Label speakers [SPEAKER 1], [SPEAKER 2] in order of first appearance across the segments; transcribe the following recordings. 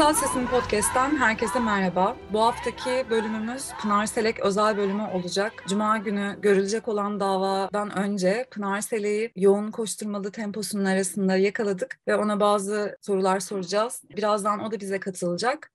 [SPEAKER 1] Yüksel Sesim Podcast'ten herkese merhaba. Bu haftaki bölümümüz Pınar Selek özel bölümü olacak. Cuma günü görülecek olan davadan önce Pınar Selek'i yoğun koşturmalı temposunun arasında yakaladık ve ona bazı sorular soracağız. Birazdan o da bize katılacak.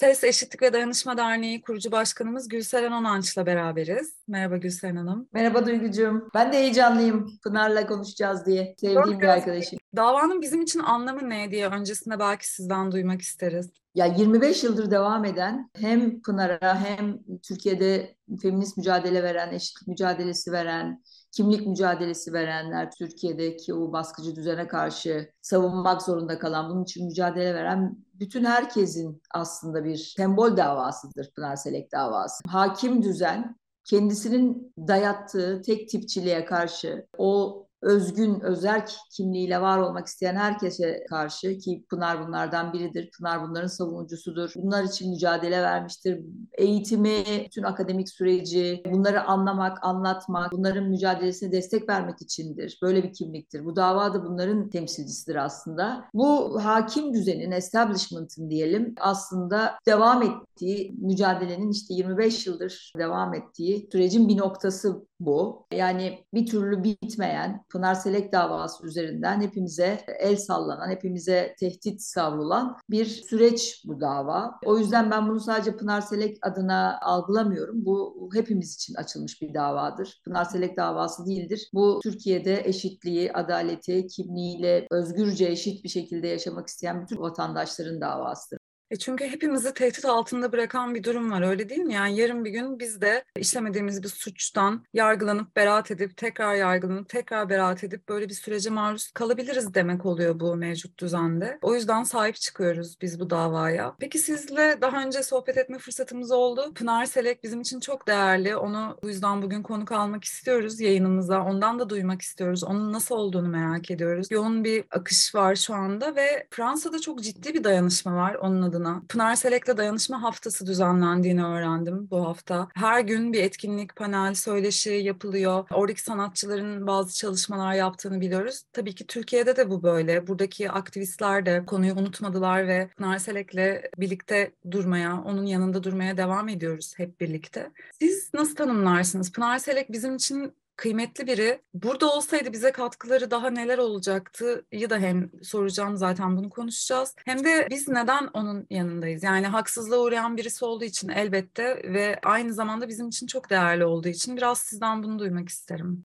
[SPEAKER 1] Ses Eşitlik ve Dayanışma Derneği kurucu başkanımız Gülseren Onanç'la beraberiz. Merhaba Gülseren Hanım.
[SPEAKER 2] Merhaba Duygucuğum. Ben de heyecanlıyım Pınar'la konuşacağız diye. Sevdiğim bir arkadaşım.
[SPEAKER 1] Davanın bizim için anlamı ne diye öncesinde belki sizden duymak isteriz.
[SPEAKER 2] Ya 25 yıldır devam eden hem Pınar'a hem Türkiye'de feminist mücadele veren, eşitlik mücadelesi veren, kimlik mücadelesi verenler, Türkiye'deki o baskıcı düzene karşı savunmak zorunda kalan, bunun için mücadele veren bütün herkesin aslında bir sembol davasıdır Pınar Selek davası. Hakim düzen kendisinin dayattığı tek tipçiliğe karşı o özgün, özerk kimliğiyle var olmak isteyen herkese karşı ki Pınar bunlardan biridir. Pınar bunların savunucusudur. Bunlar için mücadele vermiştir. Eğitimi, bütün akademik süreci, bunları anlamak, anlatmak, bunların mücadelesine destek vermek içindir. Böyle bir kimliktir. Bu dava da bunların temsilcisidir aslında. Bu hakim düzenin, establishment'ın diyelim aslında devam ettiği mücadelenin işte 25 yıldır devam ettiği sürecin bir noktası bu. Yani bir türlü bitmeyen Pınar Selek davası üzerinden hepimize el sallanan, hepimize tehdit savrulan bir süreç bu dava. O yüzden ben bunu sadece Pınar Selek adına algılamıyorum. Bu hepimiz için açılmış bir davadır. Pınar Selek davası değildir. Bu Türkiye'de eşitliği, adaleti, kimliğiyle özgürce eşit bir şekilde yaşamak isteyen bütün vatandaşların davasıdır.
[SPEAKER 1] E çünkü hepimizi tehdit altında bırakan bir durum var öyle değil mi? Yani yarın bir gün biz de işlemediğimiz bir suçtan yargılanıp beraat edip tekrar yargılanıp tekrar beraat edip böyle bir sürece maruz kalabiliriz demek oluyor bu mevcut düzende. O yüzden sahip çıkıyoruz biz bu davaya. Peki sizle daha önce sohbet etme fırsatımız oldu. Pınar Selek bizim için çok değerli. Onu bu yüzden bugün konuk almak istiyoruz yayınımıza. Ondan da duymak istiyoruz. Onun nasıl olduğunu merak ediyoruz. Yoğun bir akış var şu anda ve Fransa'da çok ciddi bir dayanışma var onun adına adına Pınar Selek'le dayanışma haftası düzenlendiğini öğrendim bu hafta. Her gün bir etkinlik, panel, söyleşi yapılıyor. Oradaki sanatçıların bazı çalışmalar yaptığını biliyoruz. Tabii ki Türkiye'de de bu böyle. Buradaki aktivistler de konuyu unutmadılar ve Pınar Selek'le birlikte durmaya, onun yanında durmaya devam ediyoruz hep birlikte. Siz nasıl tanımlarsınız? Pınar Selek bizim için kıymetli biri. Burada olsaydı bize katkıları daha neler olacaktı ya da hem soracağım zaten bunu konuşacağız. Hem de biz neden onun yanındayız? Yani haksızlığa uğrayan birisi olduğu için elbette ve aynı zamanda bizim için çok değerli olduğu için biraz sizden bunu duymak isterim.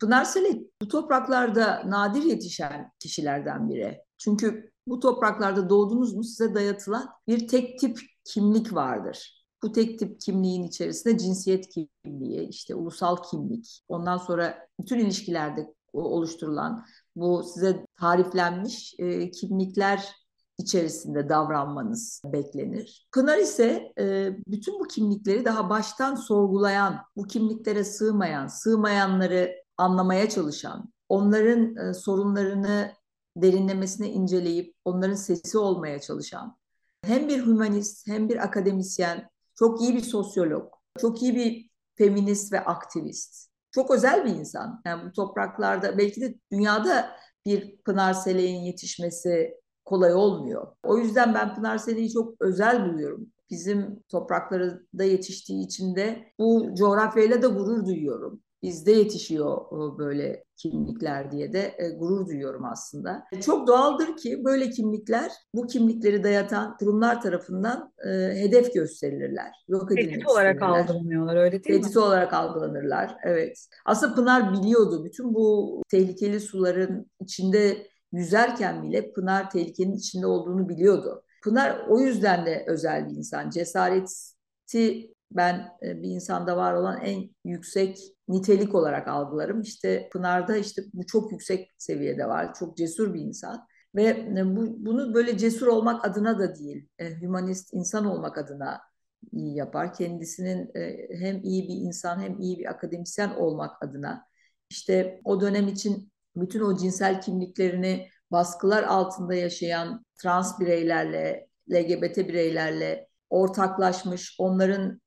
[SPEAKER 2] Pınar Selek bu topraklarda nadir yetişen kişilerden biri. Çünkü bu topraklarda doğdunuz mu size dayatılan bir tek tip kimlik vardır. Bu tek tip kimliğin içerisinde cinsiyet kimliği, işte ulusal kimlik, ondan sonra bütün ilişkilerde oluşturulan bu size tariflenmiş e, kimlikler içerisinde davranmanız beklenir. Pınar ise e, bütün bu kimlikleri daha baştan sorgulayan, bu kimliklere sığmayan, sığmayanları anlamaya çalışan, onların e, sorunlarını derinlemesine inceleyip onların sesi olmaya çalışan, hem bir hümanist hem bir akademisyen çok iyi bir sosyolog, çok iyi bir feminist ve aktivist. Çok özel bir insan. Yani bu topraklarda belki de dünyada bir Pınar Selek'in yetişmesi kolay olmuyor. O yüzden ben Pınar Selek'i çok özel buluyorum. Bizim topraklarda yetiştiği için de bu coğrafyayla da gurur duyuyorum bizde yetişiyor böyle kimlikler diye de e, gurur duyuyorum aslında. Çok doğaldır ki böyle kimlikler bu kimlikleri dayatan kurumlar tarafından e, hedef gösterilirler.
[SPEAKER 1] Yok Tehdit olarak algılanıyorlar öyle değil
[SPEAKER 2] Tehdit mi? Tehdit olarak algılanırlar evet. Aslında Pınar biliyordu bütün bu tehlikeli suların içinde yüzerken bile Pınar tehlikenin içinde olduğunu biliyordu. Pınar o yüzden de özel bir insan. Cesareti ben e, bir insanda var olan en yüksek nitelik olarak algılarım. İşte Pınar'da işte bu çok yüksek seviyede var. Çok cesur bir insan. Ve e, bu, bunu böyle cesur olmak adına da değil, e, hümanist insan olmak adına iyi yapar. Kendisinin hem iyi bir insan hem iyi bir akademisyen olmak adına. İşte o dönem için bütün o cinsel kimliklerini baskılar altında yaşayan trans bireylerle, LGBT bireylerle ortaklaşmış, onların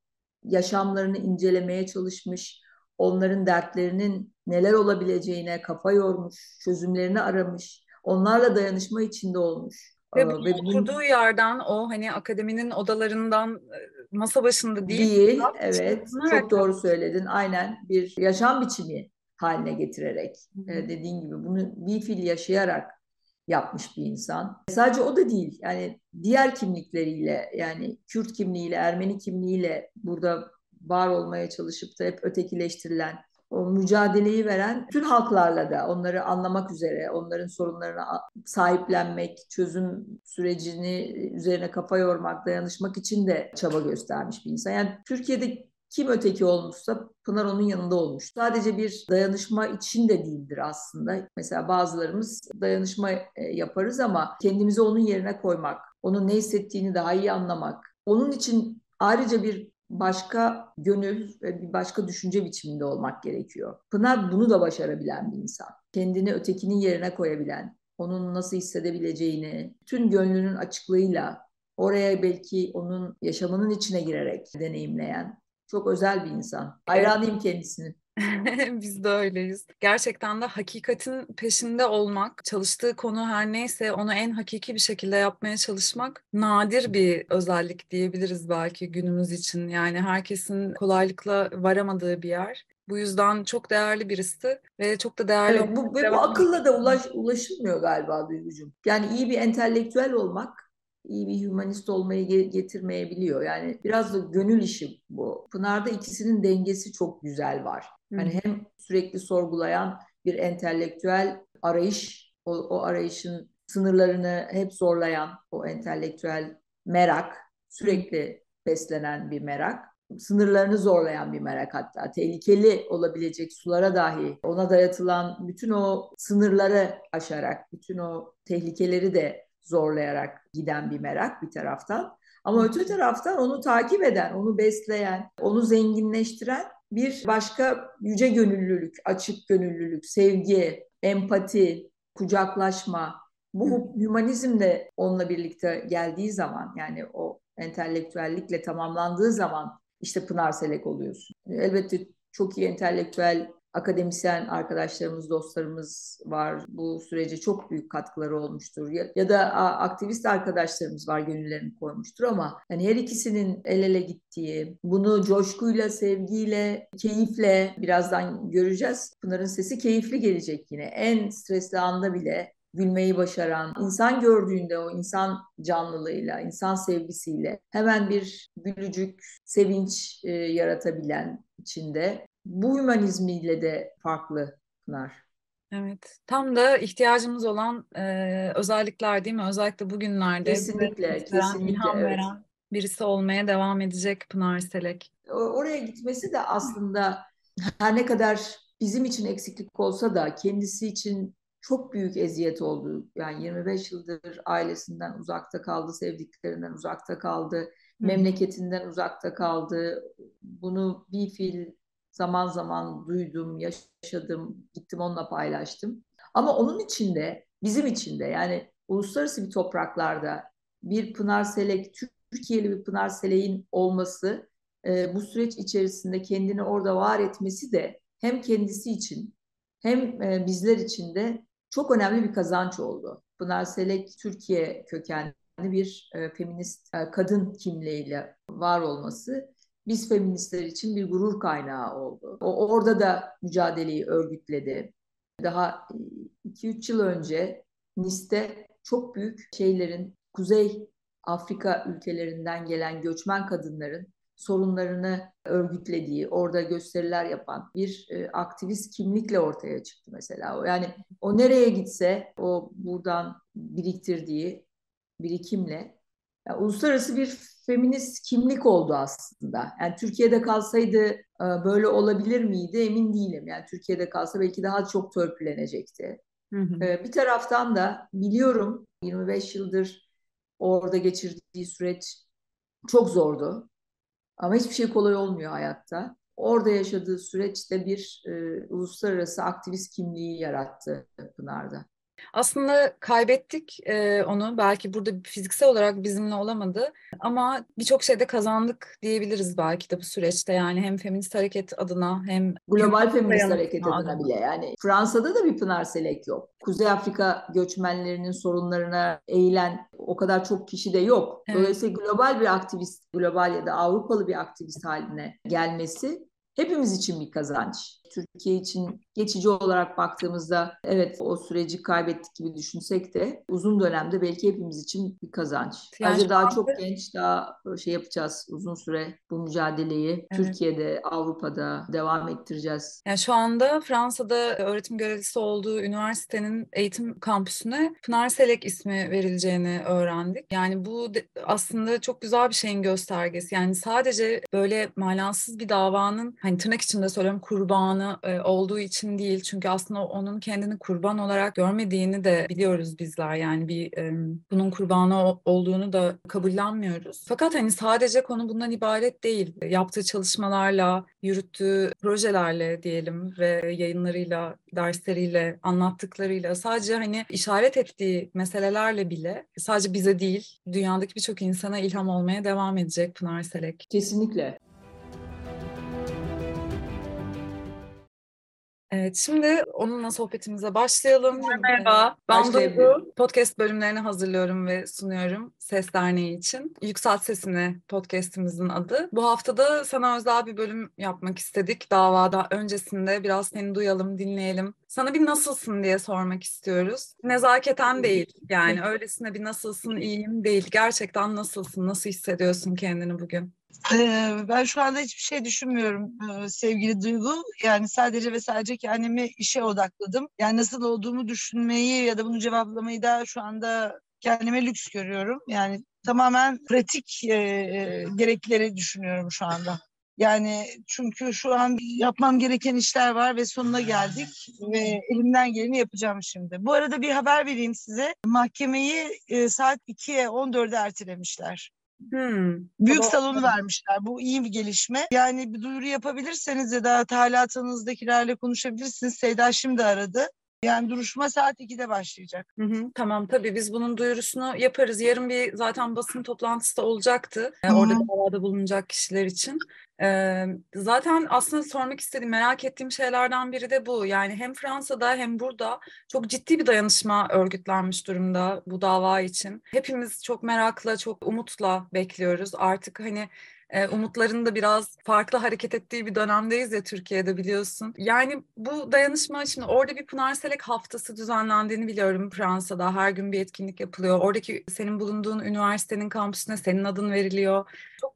[SPEAKER 2] yaşamlarını incelemeye çalışmış, onların dertlerinin neler olabileceğine kafa yormuş, çözümlerini aramış, onlarla dayanışma içinde olmuş.
[SPEAKER 1] Ve, bunu ve oturduğu yerden o hani akademinin odalarından masa başında değil.
[SPEAKER 2] Değil, evet. Çok doğru söyledin. Aynen bir yaşam biçimi haline getirerek Hı. dediğin gibi bunu bir fil yaşayarak yapmış bir insan. Sadece o da değil. Yani diğer kimlikleriyle yani Kürt kimliğiyle, Ermeni kimliğiyle burada var olmaya çalışıp da hep ötekileştirilen o mücadeleyi veren tüm halklarla da onları anlamak üzere, onların sorunlarına sahiplenmek, çözüm sürecini üzerine kafa yormak, dayanışmak için de çaba göstermiş bir insan. Yani Türkiye'de kim öteki olmuşsa Pınar onun yanında olmuş. Sadece bir dayanışma için de değildir aslında. Mesela bazılarımız dayanışma e, yaparız ama kendimizi onun yerine koymak, onun ne hissettiğini daha iyi anlamak, onun için ayrıca bir başka gönül ve bir başka düşünce biçiminde olmak gerekiyor. Pınar bunu da başarabilen bir insan. Kendini ötekinin yerine koyabilen, onun nasıl hissedebileceğini, tüm gönlünün açıklığıyla oraya belki onun yaşamının içine girerek deneyimleyen çok özel bir insan. Hayranıyım kendisini.
[SPEAKER 1] Biz de öyleyiz. Gerçekten de hakikatin peşinde olmak, çalıştığı konu her neyse onu en hakiki bir şekilde yapmaya çalışmak nadir bir özellik diyebiliriz belki günümüz için. Yani herkesin kolaylıkla varamadığı bir yer. Bu yüzden çok değerli birisi ve çok da değerli.
[SPEAKER 2] Evet, bu, ve bu akılla da ulaş, ulaşılmıyor galiba Duygucuğum. Yani iyi bir entelektüel olmak iyi bir humanist olmayı getirmeyebiliyor. Yani biraz da gönül işi bu. Pınar'da ikisinin dengesi çok güzel var. Yani hem sürekli sorgulayan bir entelektüel arayış, o, o arayışın sınırlarını hep zorlayan o entelektüel merak, sürekli beslenen bir merak, sınırlarını zorlayan bir merak hatta tehlikeli olabilecek sulara dahi ona dayatılan bütün o sınırları aşarak, bütün o tehlikeleri de zorlayarak giden bir merak bir taraftan. Ama öte taraftan onu takip eden, onu besleyen, onu zenginleştiren bir başka yüce gönüllülük, açık gönüllülük, sevgi, empati, kucaklaşma. Bu hümanizm de onunla birlikte geldiği zaman yani o entelektüellikle tamamlandığı zaman işte Pınar Selek oluyorsun. Elbette çok iyi entelektüel akademisyen arkadaşlarımız, dostlarımız var. Bu sürece çok büyük katkıları olmuştur. Ya, ya da aktivist arkadaşlarımız var gönüllerini koymuştur ama yani her ikisinin el ele gittiği, bunu coşkuyla, sevgiyle, keyifle birazdan göreceğiz. Pınar'ın sesi keyifli gelecek yine. En stresli anda bile gülmeyi başaran, insan gördüğünde o insan canlılığıyla, insan sevgisiyle hemen bir gülücük, sevinç e, yaratabilen içinde bu hümanizmiyle de farklı Pınar.
[SPEAKER 1] Evet, tam da ihtiyacımız olan e, özellikler değil mi? Özellikle bugünlerde.
[SPEAKER 2] Kesinlikle, kesinlikle.
[SPEAKER 1] İlham evet. veren birisi olmaya devam edecek Pınar Selek.
[SPEAKER 2] Oraya gitmesi de aslında her ne kadar bizim için eksiklik olsa da kendisi için çok büyük eziyet oldu. Yani 25 yıldır ailesinden uzakta kaldı, sevdiklerinden uzakta kaldı, memleketinden uzakta kaldı. Bunu bir fil zaman zaman duydum, yaşadım, gittim onunla paylaştım. Ama onun içinde, bizim içinde yani uluslararası bir topraklarda bir Pınar Selek, Türkiye'li bir Pınar Selek'in olması, e, bu süreç içerisinde kendini orada var etmesi de hem kendisi için hem e, bizler için de çok önemli bir kazanç oldu. Pınar Selek Türkiye kökenli bir e, feminist e, kadın kimliğiyle var olması biz feministler için bir gurur kaynağı oldu. O orada da mücadeleyi örgütledi. Daha 2-3 yıl önce Nice'te çok büyük şeylerin Kuzey Afrika ülkelerinden gelen göçmen kadınların sorunlarını örgütlediği, orada gösteriler yapan bir e, aktivist kimlikle ortaya çıktı mesela. Yani o nereye gitse o buradan biriktirdiği birikimle yani uluslararası bir feminist kimlik oldu aslında. Yani Türkiye'de kalsaydı e, böyle olabilir miydi emin değilim. Yani Türkiye'de kalsa belki daha çok törpülenecekti. Hı hı. E, bir taraftan da biliyorum 25 yıldır orada geçirdiği süreç çok zordu. Ama hiçbir şey kolay olmuyor hayatta. Orada yaşadığı süreçte bir e, uluslararası aktivist kimliği yarattı Pınar'da.
[SPEAKER 1] Aslında kaybettik e, onu. Belki burada fiziksel olarak bizimle olamadı. Ama birçok şeyde kazandık diyebiliriz belki de bu süreçte. Yani hem feminist hareket adına hem
[SPEAKER 2] global feminist hareket adına bile. Yani Fransa'da da bir Pınar Selek yok. Kuzey Afrika göçmenlerinin sorunlarına eğilen o kadar çok kişi de yok. Evet. Dolayısıyla global bir aktivist, global ya da Avrupalı bir aktivist haline gelmesi hepimiz için bir kazanç. Türkiye için geçici olarak baktığımızda evet o süreci kaybettik gibi düşünsek de uzun dönemde belki hepimiz için bir kazanç. Yani Ayrıca daha çok genç, daha şey yapacağız uzun süre bu mücadeleyi evet. Türkiye'de, Avrupa'da devam ettireceğiz.
[SPEAKER 1] Yani şu anda Fransa'da öğretim görevlisi olduğu üniversitenin eğitim kampüsüne Pınar Selek ismi verileceğini öğrendik. Yani bu aslında çok güzel bir şeyin göstergesi. Yani sadece böyle manasız bir davanın hani tırnak içinde söylüyorum kurbanı e, olduğu için değil. Çünkü aslında onun kendini kurban olarak görmediğini de biliyoruz bizler. Yani bir e, bunun kurbanı olduğunu da kabullenmiyoruz. Fakat hani sadece konu bundan ibaret değil. Yaptığı çalışmalarla, yürüttüğü projelerle diyelim ve yayınlarıyla, dersleriyle, anlattıklarıyla sadece hani işaret ettiği meselelerle bile sadece bize değil, dünyadaki birçok insana ilham olmaya devam edecek Pınar Selek.
[SPEAKER 2] Kesinlikle.
[SPEAKER 1] Evet, şimdi onunla sohbetimize başlayalım. Merhaba, ben Duygu. Podcast bölümlerini hazırlıyorum ve sunuyorum Ses Derneği için. Yükselt Sesini podcastimizin adı. Bu haftada sana özel bir bölüm yapmak istedik davada. Öncesinde biraz seni duyalım, dinleyelim. Sana bir nasılsın diye sormak istiyoruz. Nezaketen değil, yani öylesine bir nasılsın, iyiyim değil. Gerçekten nasılsın, nasıl hissediyorsun kendini bugün?
[SPEAKER 3] Ben şu anda hiçbir şey düşünmüyorum sevgili Duygu. Yani sadece ve sadece kendimi işe odakladım. Yani nasıl olduğumu düşünmeyi ya da bunu cevaplamayı da şu anda kendime lüks görüyorum. Yani tamamen pratik e, gerekleri düşünüyorum şu anda. Yani çünkü şu an yapmam gereken işler var ve sonuna geldik ve elimden geleni yapacağım şimdi. Bu arada bir haber vereyim size. Mahkemeyi e, saat 2'ye 14'e ertelemişler. Hmm. Büyük salonu vermişler. Bu iyi bir gelişme. Yani bir duyuru yapabilirseniz ya da talatınızdakilerle konuşabilirsiniz. Seyda şimdi aradı. Yani duruşma saat 2'de başlayacak.
[SPEAKER 1] Hı hı, tamam tabii biz bunun duyurusunu yaparız. Yarın bir zaten basın toplantısı da olacaktı. Hı. Orada davada bulunacak kişiler için. Ee, zaten aslında sormak istediğim, merak ettiğim şeylerden biri de bu. Yani hem Fransa'da hem burada çok ciddi bir dayanışma örgütlenmiş durumda bu dava için. Hepimiz çok merakla, çok umutla bekliyoruz. Artık hani e, umutların da biraz farklı hareket ettiği bir dönemdeyiz ya Türkiye'de biliyorsun. Yani bu dayanışma şimdi orada bir Pınar Selek haftası düzenlendiğini biliyorum Fransa'da. Her gün bir etkinlik yapılıyor. Oradaki senin bulunduğun üniversitenin kampüsüne senin adın veriliyor.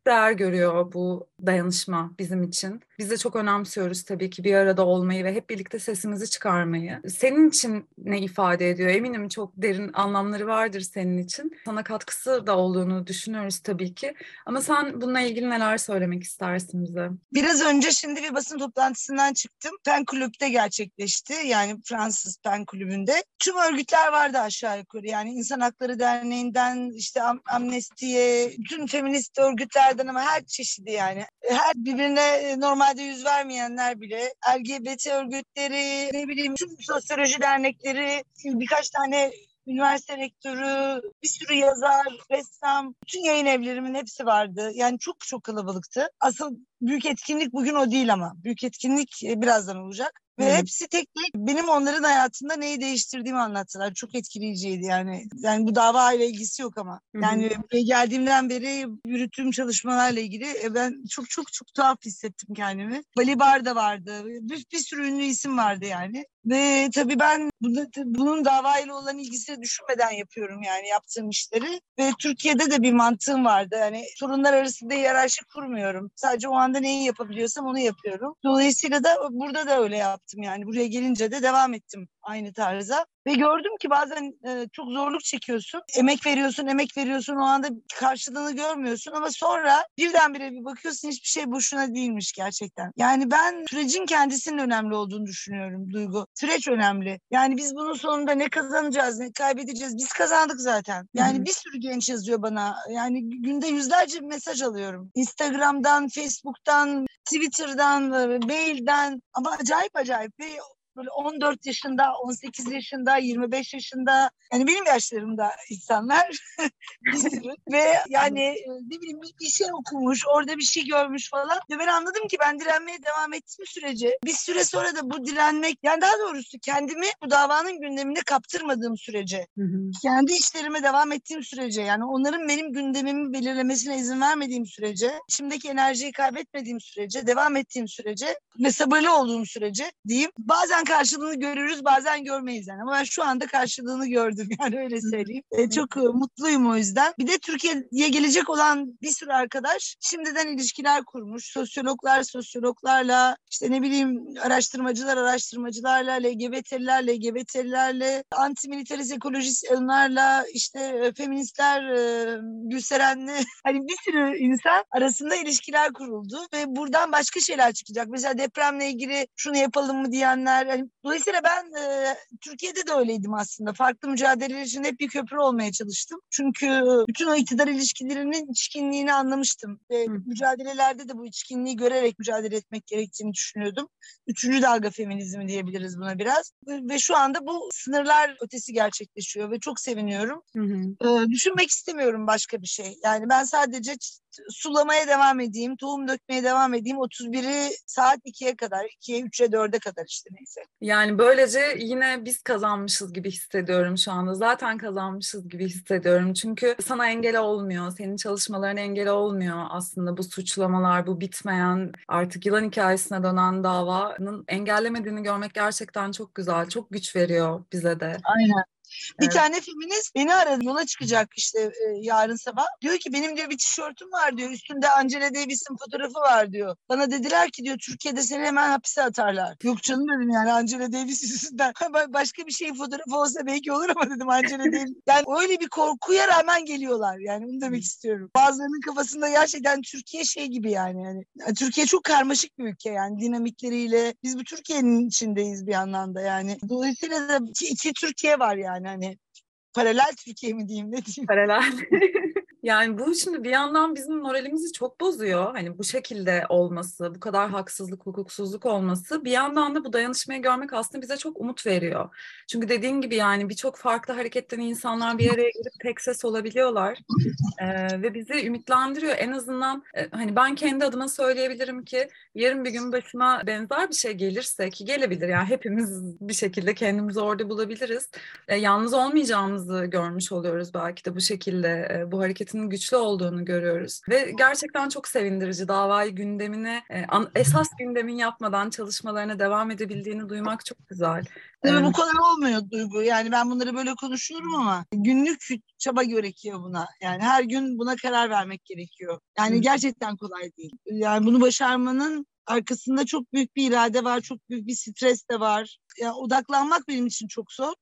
[SPEAKER 1] Değer görüyor bu dayanışma bizim için. Biz de çok önemsiyoruz tabii ki bir arada olmayı ve hep birlikte sesimizi çıkarmayı. Senin için ne ifade ediyor? Eminim çok derin anlamları vardır senin için. Sana katkısı da olduğunu düşünüyoruz tabii ki. Ama sen bununla ilgili neler söylemek istersin bize?
[SPEAKER 3] Biraz önce şimdi bir basın toplantısından çıktım. Pen Kulüp'te gerçekleşti. Yani Fransız Pen Kulübü'nde. Tüm örgütler vardı aşağı yukarı. Yani İnsan Hakları Derneği'nden işte Am Amnesty'ye, tüm feminist örgütlerden ama her çeşidi yani. Her birbirine normalde yüz vermeyenler bile LGBT örgütleri, ne bileyim tüm sosyoloji dernekleri, birkaç tane üniversite rektörü, bir sürü yazar, ressam, bütün yayın evlerimin hepsi vardı. Yani çok çok kalabalıktı. Asıl büyük etkinlik bugün o değil ama. Büyük etkinlik e, birazdan olacak. Ve hepsi tek tek benim onların hayatında neyi değiştirdiğimi anlattılar. Çok etkileyiciydi yani. Yani bu dava ile ilgisi yok ama. Yani geldiğimden beri yürüttüğüm çalışmalarla ilgili e, ben çok çok çok tuhaf hissettim kendimi. Balibar da vardı. Bir, bir sürü ünlü isim vardı yani. Ve tabii ben bunun davayla olan ilgisini düşünmeden yapıyorum yani yaptığım işleri. Ve Türkiye'de de bir mantığım vardı. Yani sorunlar arasında hiyerarşi kurmuyorum. Sadece o anda neyi yapabiliyorsam onu yapıyorum. Dolayısıyla da burada da öyle yaptım yani. Buraya gelince de devam ettim aynı tarza. Ve gördüm ki bazen e, çok zorluk çekiyorsun. Emek veriyorsun, emek veriyorsun. O anda karşılığını görmüyorsun ama sonra birdenbire bir bakıyorsun hiçbir şey boşuna değilmiş gerçekten. Yani ben sürecin kendisinin önemli olduğunu düşünüyorum Duygu. Süreç önemli. Yani biz bunun sonunda ne kazanacağız, ne kaybedeceğiz. Biz kazandık zaten. Yani Hı-hı. bir sürü genç yazıyor bana. Yani günde yüzlerce mesaj alıyorum. Instagram'dan, Facebook'tan, Twitter'dan, e, mailden ama acayip acayip ve böyle 14 yaşında, 18 yaşında, 25 yaşında. Yani benim yaşlarımda insanlar. Ve yani e, ne bileyim bir şey okumuş, orada bir şey görmüş falan. Ve ben anladım ki ben direnmeye devam ettiğim sürece bir süre sonra da bu direnmek yani daha doğrusu kendimi bu davanın gündemine kaptırmadığım sürece
[SPEAKER 1] Hı hı.
[SPEAKER 3] kendi işlerime devam ettiğim sürece yani onların benim gündemimi belirlemesine izin vermediğim sürece içimdeki enerjiyi kaybetmediğim sürece devam ettiğim sürece ve sabırlı olduğum sürece diyeyim. Bazen karşılığını görürüz bazen görmeyiz yani ama ben şu anda karşılığını gördüm yani öyle söyleyeyim. E, çok e, mutluyum o yüzden. Bir de Türkiye'ye gelecek olan bir sürü arkadaş şimdiden ilişkiler kurmuş. Sosyologlar sosyologlarla işte ne bileyim araştırmacılar araştırmacılarla LGBT'liler LGBT'lilerle antimilitarist ekolojistlerle işte e, feministler e, Gülseren'le hani bir sürü insan arasında ilişkiler kuruldu ve buradan başka şeyler çıkacak. Mesela depremle ilgili şunu yapalım mı diyenler. Yani, dolayısıyla ben e, Türkiye'de de öyleydim aslında. Farklı mücadeleler için hep bir köprü olmaya çalıştım. Çünkü bütün o iktidar ilişkilerinin içkinliğini anlamıştım. Ve
[SPEAKER 1] Hı.
[SPEAKER 3] mücadelelerde de bu içkinliği görerek mücadele etmek gerektiğini düşünüyordum. Üçüncü dalga feminizmi diyebiliriz buna biraz. Ve şu anda bu sınırlar ötesi gerçekleşiyor ve çok seviniyorum.
[SPEAKER 1] Hı hı.
[SPEAKER 3] Ee, düşünmek istemiyorum başka bir şey. Yani ben sadece sulamaya devam edeyim, tohum dökmeye devam edeyim. 31'i saat 2'ye kadar, 2'ye, 3'e, 4'e kadar işte neyse.
[SPEAKER 1] Yani böylece yine biz kazanmışız gibi hissediyorum şu anda. Zaten kazanmışız gibi hissediyorum. Çünkü sana engel olmuyor, senin çalışmalarına engel olmuyor aslında bu suçlamalar, bu bitmeyen artık yılan hikayesine dönen davanın engellemediğini görmek gerçekten çok güzel, çok güç veriyor bize de.
[SPEAKER 3] Aynen. Bir
[SPEAKER 1] Evet.
[SPEAKER 3] tane feminist beni aradı yola çıkacak işte e, yarın sabah. Diyor ki benim diyor bir tişörtüm var diyor. Üstünde Angela Davis'in fotoğrafı var diyor. Bana dediler ki diyor Türkiye'de seni hemen hapise atarlar. Yok canım dedim yani Angela Davis yüzünden. Ba- Başka bir şeyin fotoğrafı olsa belki olur ama dedim Angela Davis. Yani öyle bir korkuya rağmen geliyorlar yani onu demek istiyorum. Bazılarının kafasında gerçekten Türkiye şey gibi yani. yani Türkiye çok karmaşık bir ülke yani dinamikleriyle. Biz bu Türkiye'nin içindeyiz bir anlamda yani. Dolayısıyla da iki, iki Türkiye var yani hani paralel Türkiye mi diyeyim ne diyeyim.
[SPEAKER 1] Paralel. Yani bu şimdi bir yandan bizim moralimizi çok bozuyor. Hani bu şekilde olması, bu kadar haksızlık, hukuksuzluk olması. Bir yandan da bu dayanışmayı görmek aslında bize çok umut veriyor. Çünkü dediğin gibi yani birçok farklı hareketten insanlar bir araya gelip tek ses olabiliyorlar. Ee, ve bizi ümitlendiriyor. En azından e, hani ben kendi adıma söyleyebilirim ki yarın bir gün başıma benzer bir şey gelirse ki gelebilir. Yani hepimiz bir şekilde kendimizi orada bulabiliriz. E, yalnız olmayacağımızı görmüş oluyoruz belki de bu şekilde e, bu hareketin güçlü olduğunu görüyoruz ve gerçekten çok sevindirici davayı gündemine e, esas gündemin yapmadan çalışmalarına devam edebildiğini duymak çok güzel.
[SPEAKER 3] Tabii
[SPEAKER 1] Ee,
[SPEAKER 3] bu kadar olmuyor Duygu. Yani ben bunları böyle konuşuyorum ama günlük çaba gerekiyor buna. Yani her gün buna karar vermek gerekiyor. Yani gerçekten kolay değil. Yani bunu başarmanın arkasında çok büyük bir irade var, çok büyük bir stres de var. Ya odaklanmak benim için çok zor.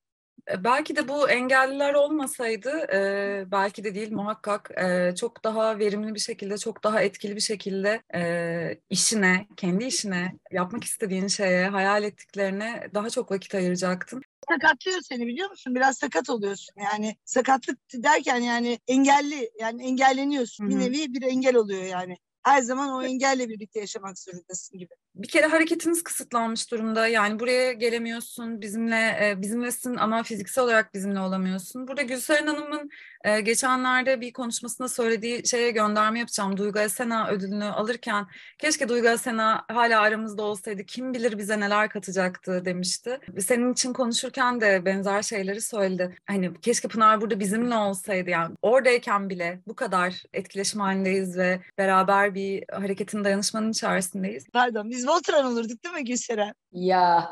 [SPEAKER 1] E, Belki de bu engelliler olmasaydı, e, belki de değil muhakkak e, çok daha verimli bir şekilde, çok daha etkili bir şekilde e, işine, kendi işine, yapmak istediğin şeye, hayal ettiklerine daha çok vakit ayıracaktın.
[SPEAKER 3] Sakatlıyor seni biliyor musun? Biraz sakat oluyorsun. Yani sakatlık derken yani engelli, yani engelleniyorsun.
[SPEAKER 1] Hı
[SPEAKER 3] Bir nevi bir engel oluyor yani. Her zaman o engelle birlikte yaşamak zorundasın gibi.
[SPEAKER 1] Bir kere hareketiniz kısıtlanmış durumda. Yani buraya gelemiyorsun, bizimle e, bizimlesin ama fiziksel olarak bizimle olamıyorsun. Burada Gülseren Hanım'ın e, geçenlerde bir konuşmasında söylediği şeye gönderme yapacağım. Duygu Asena ödülünü alırken keşke Duygu Asena hala aramızda olsaydı kim bilir bize neler katacaktı demişti. Senin için konuşurken de benzer şeyleri söyledi. Hani keşke Pınar burada bizimle olsaydı yani oradayken bile bu kadar etkileşim halindeyiz ve beraber bir hareketin dayanışmanın içerisindeyiz.
[SPEAKER 3] Pardon biz Voltran olurduk değil mi Gülseren?
[SPEAKER 2] Ya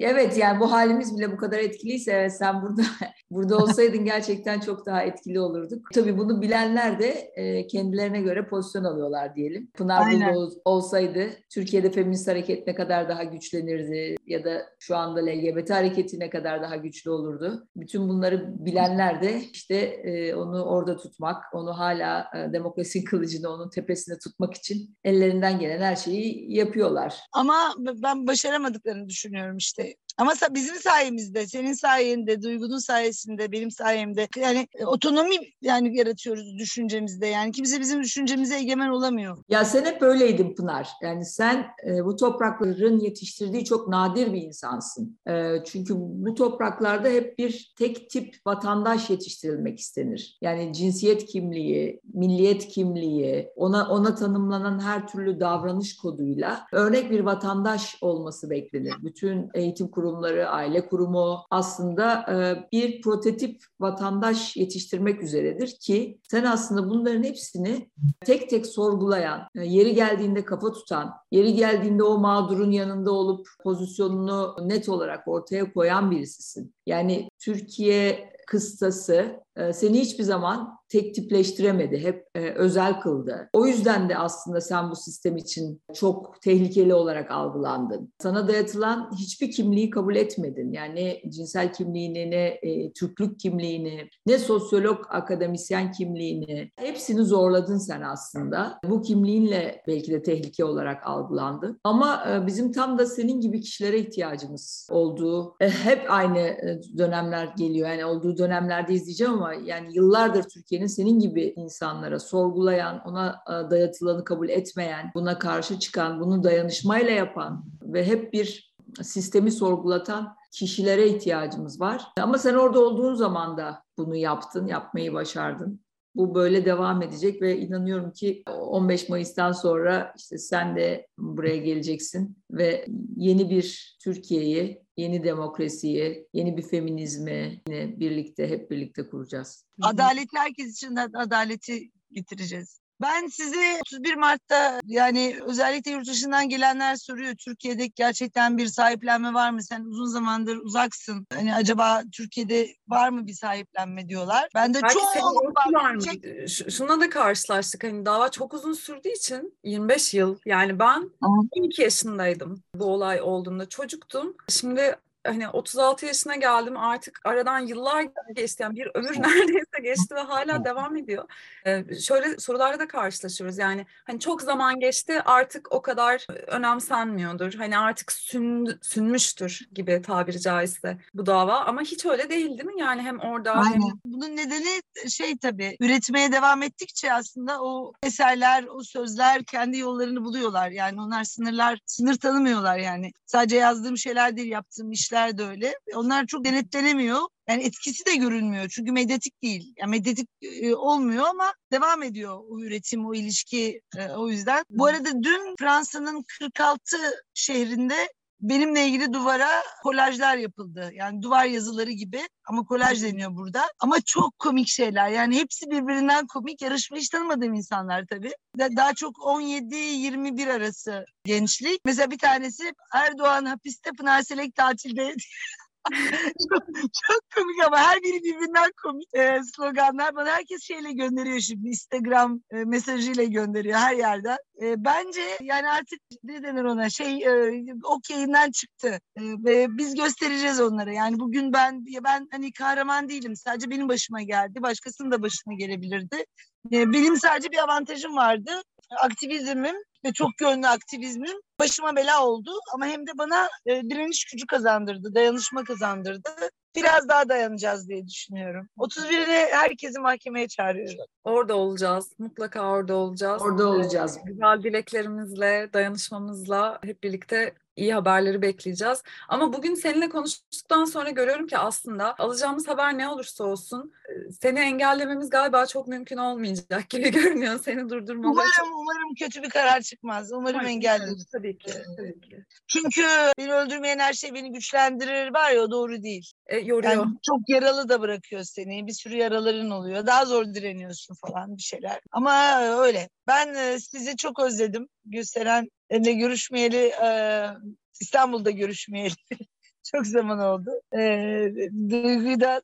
[SPEAKER 2] evet yani bu halimiz bile bu kadar etkiliyse evet sen burada burada olsaydın gerçekten çok daha etkili olurduk. Tabii bunu bilenler de e, kendilerine göre pozisyon alıyorlar diyelim. Pınar ol- olsaydı Türkiye'de feminist hareket ne kadar daha güçlenirdi ya da şu anda LGBT hareketi ne kadar daha güçlü olurdu. Bütün bunları bilenler de işte e, onu orada tutmak, onu hala e, demokrasi kılıcını onun tepesine tutmak için ellerinden gelen her şeyi yapıyorlar.
[SPEAKER 3] Ama ben başaramadıklarını düşünüyorum. Düşünüyorum işte. Ama bizim sayemizde, senin sayende, Duygu'nun sayesinde, benim sayemde yani e, otonomi yani yaratıyoruz düşüncemizde. Yani kimse bizim düşüncemize egemen olamıyor.
[SPEAKER 2] Ya sen hep öyleydin Pınar. Yani sen e, bu toprakların yetiştirdiği çok nadir bir insansın. E, çünkü bu topraklarda hep bir tek tip vatandaş yetiştirilmek istenir. Yani cinsiyet kimliği, milliyet kimliği, ona ona tanımlanan her türlü davranış koduyla örnek bir vatandaş olması beklenir. Bütün eğitim kurumları, aile kurumu aslında e, bir prototip vatandaş yetiştirmek üzeredir ki sen aslında bunların hepsini tek tek sorgulayan, e, yeri geldiğinde kafa tutan, yeri geldiğinde o mağdurun yanında olup pozisyonunu net olarak ortaya koyan birisisin. Yani Türkiye kıstası seni hiçbir zaman tek tipleştiremedi, hep e, özel kıldı. O yüzden de aslında sen bu sistem için çok tehlikeli olarak algılandın. Sana dayatılan hiçbir kimliği kabul etmedin. Yani ne cinsel kimliğini, ne e, Türklük kimliğini, ne sosyolog, akademisyen kimliğini hepsini zorladın sen aslında. Bu kimliğinle belki de tehlike olarak algılandın. Ama e, bizim tam da senin gibi kişilere ihtiyacımız olduğu, e, hep aynı e, dönemler geliyor. Yani olduğu dönemlerde izleyeceğim ama yani yıllardır Türkiye'nin senin gibi insanlara sorgulayan, ona e, dayatılanı kabul etmeyen, buna karşı çıkan, bunu dayanışmayla yapan ve hep bir sistemi sorgulatan kişilere ihtiyacımız var. Ama sen orada olduğun zaman da bunu yaptın, yapmayı başardın. Bu böyle devam edecek ve inanıyorum ki 15 Mayıs'tan sonra işte sen de buraya geleceksin ve yeni bir Türkiye'yi, yeni demokrasiyi, yeni bir feminizmi yine birlikte hep birlikte kuracağız.
[SPEAKER 3] Adaleti herkes için adaleti getireceğiz. Ben size 31 Mart'ta yani özellikle yurt dışından gelenler soruyor Türkiye'de gerçekten bir sahiplenme var mı? Sen uzun zamandır uzaksın. Hani acaba Türkiye'de var mı bir sahiplenme diyorlar. Ben de
[SPEAKER 1] Belki
[SPEAKER 3] çok
[SPEAKER 1] var, var mı? Şuna da karşılaştık. Hani dava çok uzun sürdüğü için 25 yıl. Yani ben Aha. 12 yaşındaydım bu olay olduğunda. Çocuktum. Şimdi hani 36 yaşına geldim. Artık aradan yıllar geçti. Yani bir ömür neredeyse geçti ve hala devam ediyor. Ee, şöyle sorularla da karşılaşıyoruz. Yani hani çok zaman geçti. Artık o kadar önemsenmiyordur. Hani artık sün, sünmüştür gibi tabiri caizse bu dava. Ama hiç öyle değil değil mi? Yani hem orada
[SPEAKER 3] Aynen.
[SPEAKER 1] hem...
[SPEAKER 3] Bunun nedeni şey tabii üretmeye devam ettikçe aslında o eserler o sözler kendi yollarını buluyorlar. Yani onlar sınırlar sınır tanımıyorlar yani. Sadece yazdığım şeyler değil yaptığım işler işler de öyle. Onlar çok denetlenemiyor. Yani etkisi de görünmüyor çünkü medyatik değil. Yani medyatik e, olmuyor ama devam ediyor o üretim, o ilişki e, o yüzden. Bu arada dün Fransa'nın 46 şehrinde benimle ilgili duvara kolajlar yapıldı. Yani duvar yazıları gibi ama kolaj deniyor burada. Ama çok komik şeyler. Yani hepsi birbirinden komik. Yarışma hiç tanımadığım insanlar tabii. Daha çok 17-21 arası gençlik. Mesela bir tanesi Erdoğan hapiste Pınar Selek tatilde çok, çok komik ama her biri birbirinden komik e, sloganlar. Bana herkes şeyle gönderiyor şimdi Instagram e, mesajıyla gönderiyor her yerden. E, bence yani artık ne denir ona şey e, ok yayından çıktı e, ve biz göstereceğiz onlara. Yani bugün ben ben hani kahraman değilim sadece benim başıma geldi başkasının da başına gelebilirdi. E, benim sadece bir avantajım vardı aktivizmim ve çok yönlü aktivizmim başıma bela oldu ama hem de bana e, direniş gücü kazandırdı, dayanışma kazandırdı. Biraz daha dayanacağız diye düşünüyorum. 31'ine herkesi mahkemeye çağırıyorum.
[SPEAKER 1] Orada olacağız. Mutlaka orada olacağız.
[SPEAKER 2] Orada olacağız.
[SPEAKER 1] Güzel dileklerimizle, dayanışmamızla hep birlikte iyi haberleri bekleyeceğiz. Ama bugün seninle konuştuktan sonra görüyorum ki aslında alacağımız haber ne olursa olsun seni engellememiz galiba çok mümkün olmayacak gibi görünüyor. Seni durdurmaları.
[SPEAKER 3] Umarım,
[SPEAKER 1] çok...
[SPEAKER 3] umarım kötü bir karar çıkmaz. Umarım
[SPEAKER 1] Hayır,
[SPEAKER 3] engelleriz.
[SPEAKER 1] Tabii ki, tabii ki.
[SPEAKER 3] Çünkü beni öldürmeyen her şey beni güçlendirir var ya o doğru değil.
[SPEAKER 1] E, yoruyor.
[SPEAKER 3] Yani çok yaralı da bırakıyor seni. Bir sürü yaraların oluyor. Daha zor direniyorsun falan bir şeyler. Ama öyle. Ben sizi çok özledim. Gülseren ne görüşmeyeli İstanbul'da görüşmeyeli. Çok zaman oldu. Ee, Duygu'yu da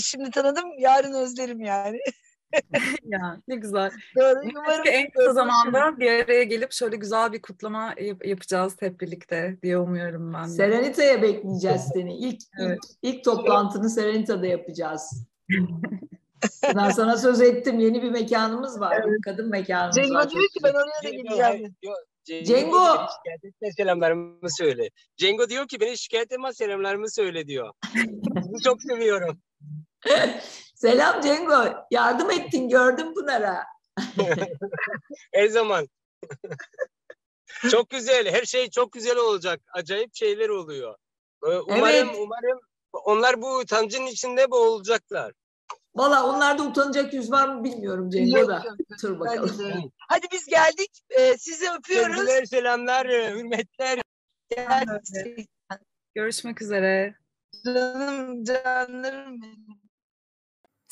[SPEAKER 3] şimdi tanıdım, yarın özlerim yani.
[SPEAKER 1] ya ne güzel. Umarım en kısa zamanda bir araya gelip şöyle güzel bir kutlama yap- yapacağız hep birlikte diye umuyorum ben de.
[SPEAKER 2] Serenita'ya bekleyeceğiz seni. İlk, evet. ilk, ilk toplantını Serenita'da yapacağız. ben sana söz ettim. Yeni bir mekanımız var. Evet. Kadın mekanımız
[SPEAKER 3] Cengiz
[SPEAKER 2] var.
[SPEAKER 3] diyor ki ben oraya da gideceğim.
[SPEAKER 2] Cengo!
[SPEAKER 4] beni şikayet etme selamlarımı söyle. Cengo diyor ki beni şikayet etme selamlarımı söyle diyor. Bunu çok seviyorum.
[SPEAKER 2] Selam Cengo. Yardım ettin gördüm Pınar'a.
[SPEAKER 4] Her zaman. çok güzel. Her şey çok güzel olacak. Acayip şeyler oluyor. Ee, Umarım,
[SPEAKER 2] Evet.
[SPEAKER 4] umarım onlar bu utancın içinde boğulacaklar.
[SPEAKER 2] Valla onlarda utanacak yüz var mı bilmiyorum Cengo da. Dur bakalım.
[SPEAKER 3] De. Hadi biz geldik. Ee, sizi öpüyoruz.
[SPEAKER 4] Sevgiler, selamlar, hürmetler.
[SPEAKER 3] Gerçekten
[SPEAKER 1] Görüşmek üzere.
[SPEAKER 3] Canım canlarım benim.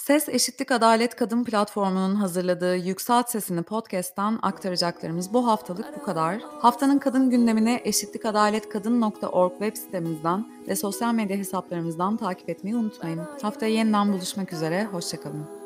[SPEAKER 1] Ses Eşitlik Adalet Kadın Platformu'nun hazırladığı Yükselt Sesini podcast'tan aktaracaklarımız bu haftalık bu kadar. Haftanın kadın gündemini eşitlikadaletkadın.org web sitemizden ve sosyal medya hesaplarımızdan takip etmeyi unutmayın. Haftaya yeniden buluşmak üzere, hoşçakalın.